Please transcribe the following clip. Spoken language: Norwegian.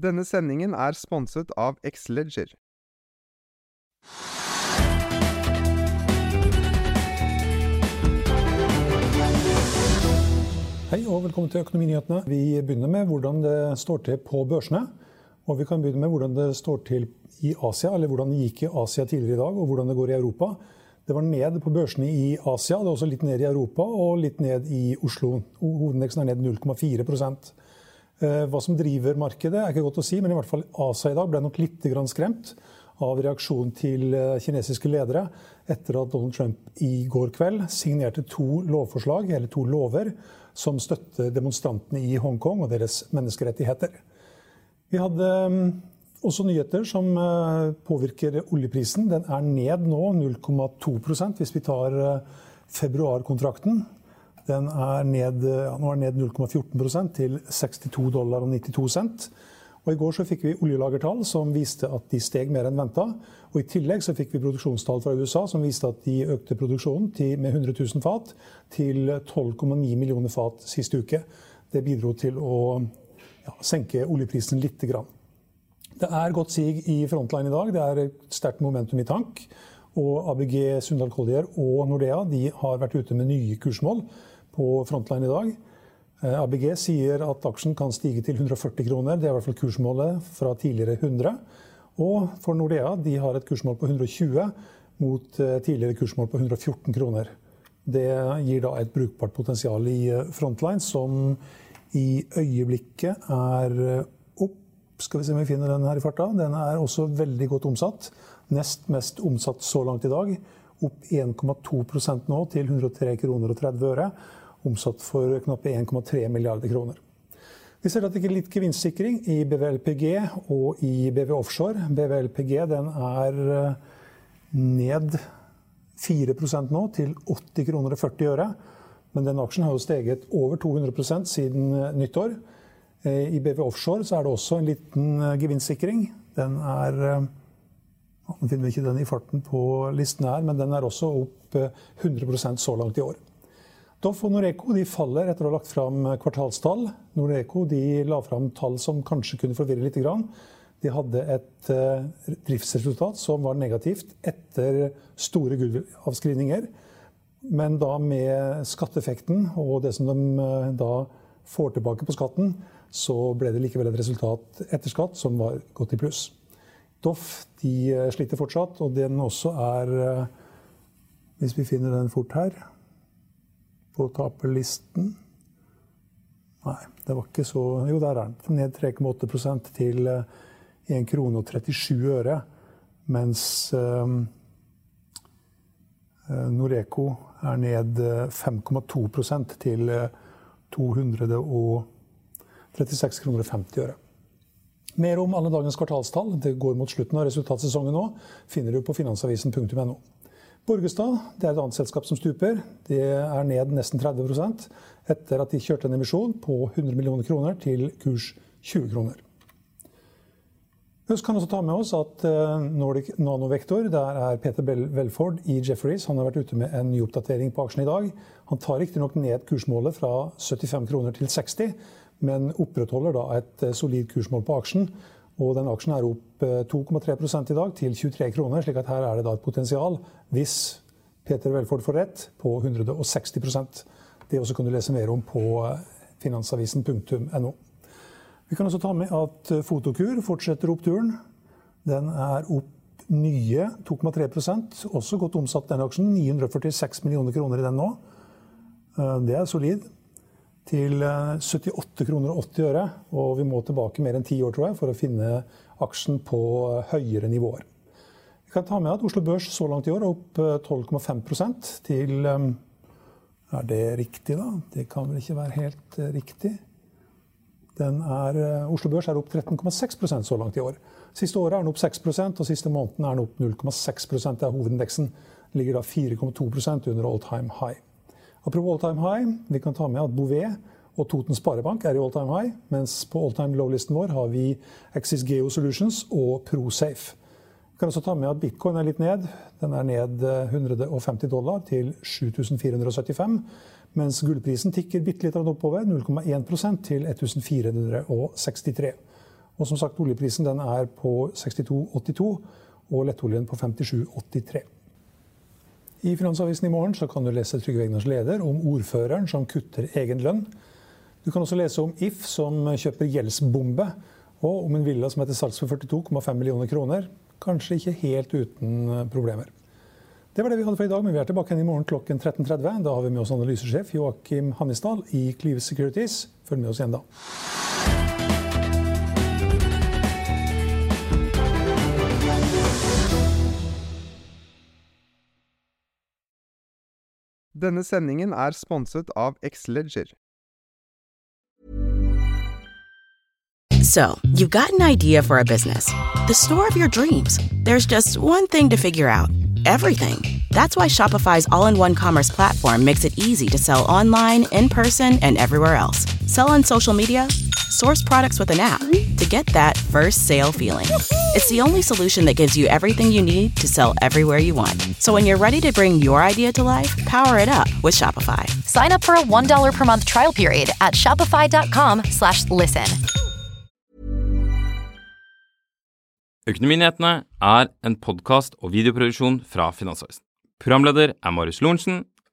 Denne sendingen er sponset av Xleger. Hei og velkommen til Økonominyhetene. Vi begynner med hvordan det står til på børsene. Og vi kan begynne med hvordan det står til i Asia, eller hvordan det gikk i Asia tidligere i dag, og hvordan det går i Europa. Det var ned på børsene i Asia, det er også litt ned i Europa og litt ned i Oslo. Hovedindeksen er ned 0,4 Eh, Hva som driver markedet, er ikke godt å si, men i hvert fall Asia i dag ble nok litt skremt av reaksjonen til eh, kinesiske ledere etter at Donald Trump i går kveld signerte to lovforslag, eller to lover, som støtter demonstrantene i Hongkong og deres menneskerettigheter. Vi hadde mm, også nyheter som eh, påvirker oljeprisen. Den er ned nå 0,2% hvis vi tar eh, februarkontrakten. Den er ned, ja, ned 0,14 til 62 dollar og 92 cent. Og I går så fikk vi oljelagertall som viste at de steg mer enn venta. Og I tillegg så fikk vi produksjonstall fra USA som viste at de økte produksjonen til, med 100 000 fat til 12,9 millioner fat siste uke. Det bidro til å ja, senke oljeprisen litt. Det er godt sig i frontline i dag. Det er et sterkt momentum i tank. Og ABG, Sundal Collier og Nordea de har vært ute med nye kursmål på frontline i dag. Eh, ABG sier at aksjen kan stige til 140 kroner. Det er i hvert fall kursmålet fra tidligere 100. Og for Nordea de har et kursmål på 120 mot eh, tidligere kursmål på 114 kroner. Det gir da et brukbart potensial i eh, frontline, som i øyeblikket er opp. Skal vi se om vi finner den her i farta. Den er også veldig godt omsatt. Nest mest omsatt så langt i dag. Opp 1,2% nå til 103 kroner og 30 øre omsatt for knappe 1,3 milliarder kroner. Vi ser at det er litt gevinstsikring i BVLPG og i BV Offshore. BVLPG er eh, ned 4 nå, til 80 kroner og 40 øre. Men den aksjen har jo steget over 200 siden eh, nyttår. Eh, I BV Offshore er det også en liten gevinstsikring. Den er Nå finner vi ikke den i farten på listen her, men den er også opp 100% så langt i år. Doff og Noreco faller etter å ha lagt fram kvartalstall. Noreco la fram tall som kanskje kunne forvirre litt. De hadde et uh, driftsresultat som var negativt etter store gulvavskrivninger. Men da med skatteeffekten og det som de uh, da får tilbake på skatten, så ble det likevel et resultat etter skatt som var godt i pluss. Doff sliter fortsatt, og den også er Hvis vi finner den fort her på taperlisten. Nei, det var ikke så Jo, der er den. Ned 3,8 til 1 eh, krone og 37 øre. Mens eh, Noreco er ned 5,2% til 236 kroner og 50 øre. Mer om alle dagens kvartalstall, det går mot slutten av resultatsesongen nå, finner du på finansavisen.no. Borgestad det er et annet selskap som stuper. Det er ned nesten 30% etter at de kjørte en emisjon på 100 millioner kroner til kurs 20 kroner. Husk kan også ta med oss at eh, Nordic Nanovektor, der er Peter Welford i Jefferies. Han har vært ute med en ny oppdatering på aksjen i dag. Han tar riktignok ned kursmålet fra 75 kroner til 60, men opprettholder da et eh, solid kursmål på aksjen. Og den aksjen er opp 2,3 eh, i dag, til 23 kroner. slik at her er det da et potensial, hvis Peter Welford får rett, på 160% Det også kan du lese mer om på eh, finansavisen.no. Vi kan også ta med at Fotokur fortsetter oppturen. Den er opp nye 2,3% også godt omsatt denne aksjen. 946 millioner kroner i den nå. Eh, det er solid. Til 78 eh, kroner og 80 øre. Og vi må tilbake mer enn ti år, tror jeg, for å finne aksjen på høyere nivåer. Vi kan ta med at Oslo Børs så langt i år er opp 12,5% til Er det riktig, da? Det kan vel ikke være helt riktig? Er, eh, Oslo Børs er opp 13,6% så langt i år. Siste året er den opp 6% og siste måneden er den opp 0,6 Det er hovedindeksen. Ligger da 4,2% under all time high. Apropos all time high, vi kan ta med at Bouvet og Toten Sparebank er i all time high, mens på all time low-listen vår har vi Axis Geo Solutions og ProSafe. Vi kan også ta med at bitcoin er litt ned. Den er ned 150 eh, dollar til 7475 mens gullprisen tikker bitte litt oppover, 0,1% til 1463. Og som sagt, oljeprisen er på 62,82 og lettoljen på 57,83. I Finansavisen i morgen kan du lese Trygve Egners leder om ordføreren som kutter egen lønn. Du kan også lese om If som kjøper gjeldsbombe, og om en villa som heter salgs for 42,5 millioner kroner. Kanskje ikke helt uten problemer. Det var det vi hadde for i dag, men vi er tilbake igjen i morgen klokken 13.30. Da har vi med oss analysesjef Joakim Hannisdal i Cleave Securities. Følg med oss igjen da. Denne sendingen er sponset av Xleger. So, you've got an idea for a business. The store of your dreams. There's just one thing to figure out. everything. That's why Shopify's all in one commerce platform makes it easy to sell online, in person, and everywhere else. Sell on social media, source products with an app to get that first sale feeling. It's the only solution that gives you everything you need to sell everywhere you want. So when you're ready to bring your idea to life, power it up with Shopify. Sign up for a $1 per month trial period at shopify.com slash listen. Økonominyhetene er en podkast og videoproduksjon fra Finansavisen. Programleder er Marius Lorentzen.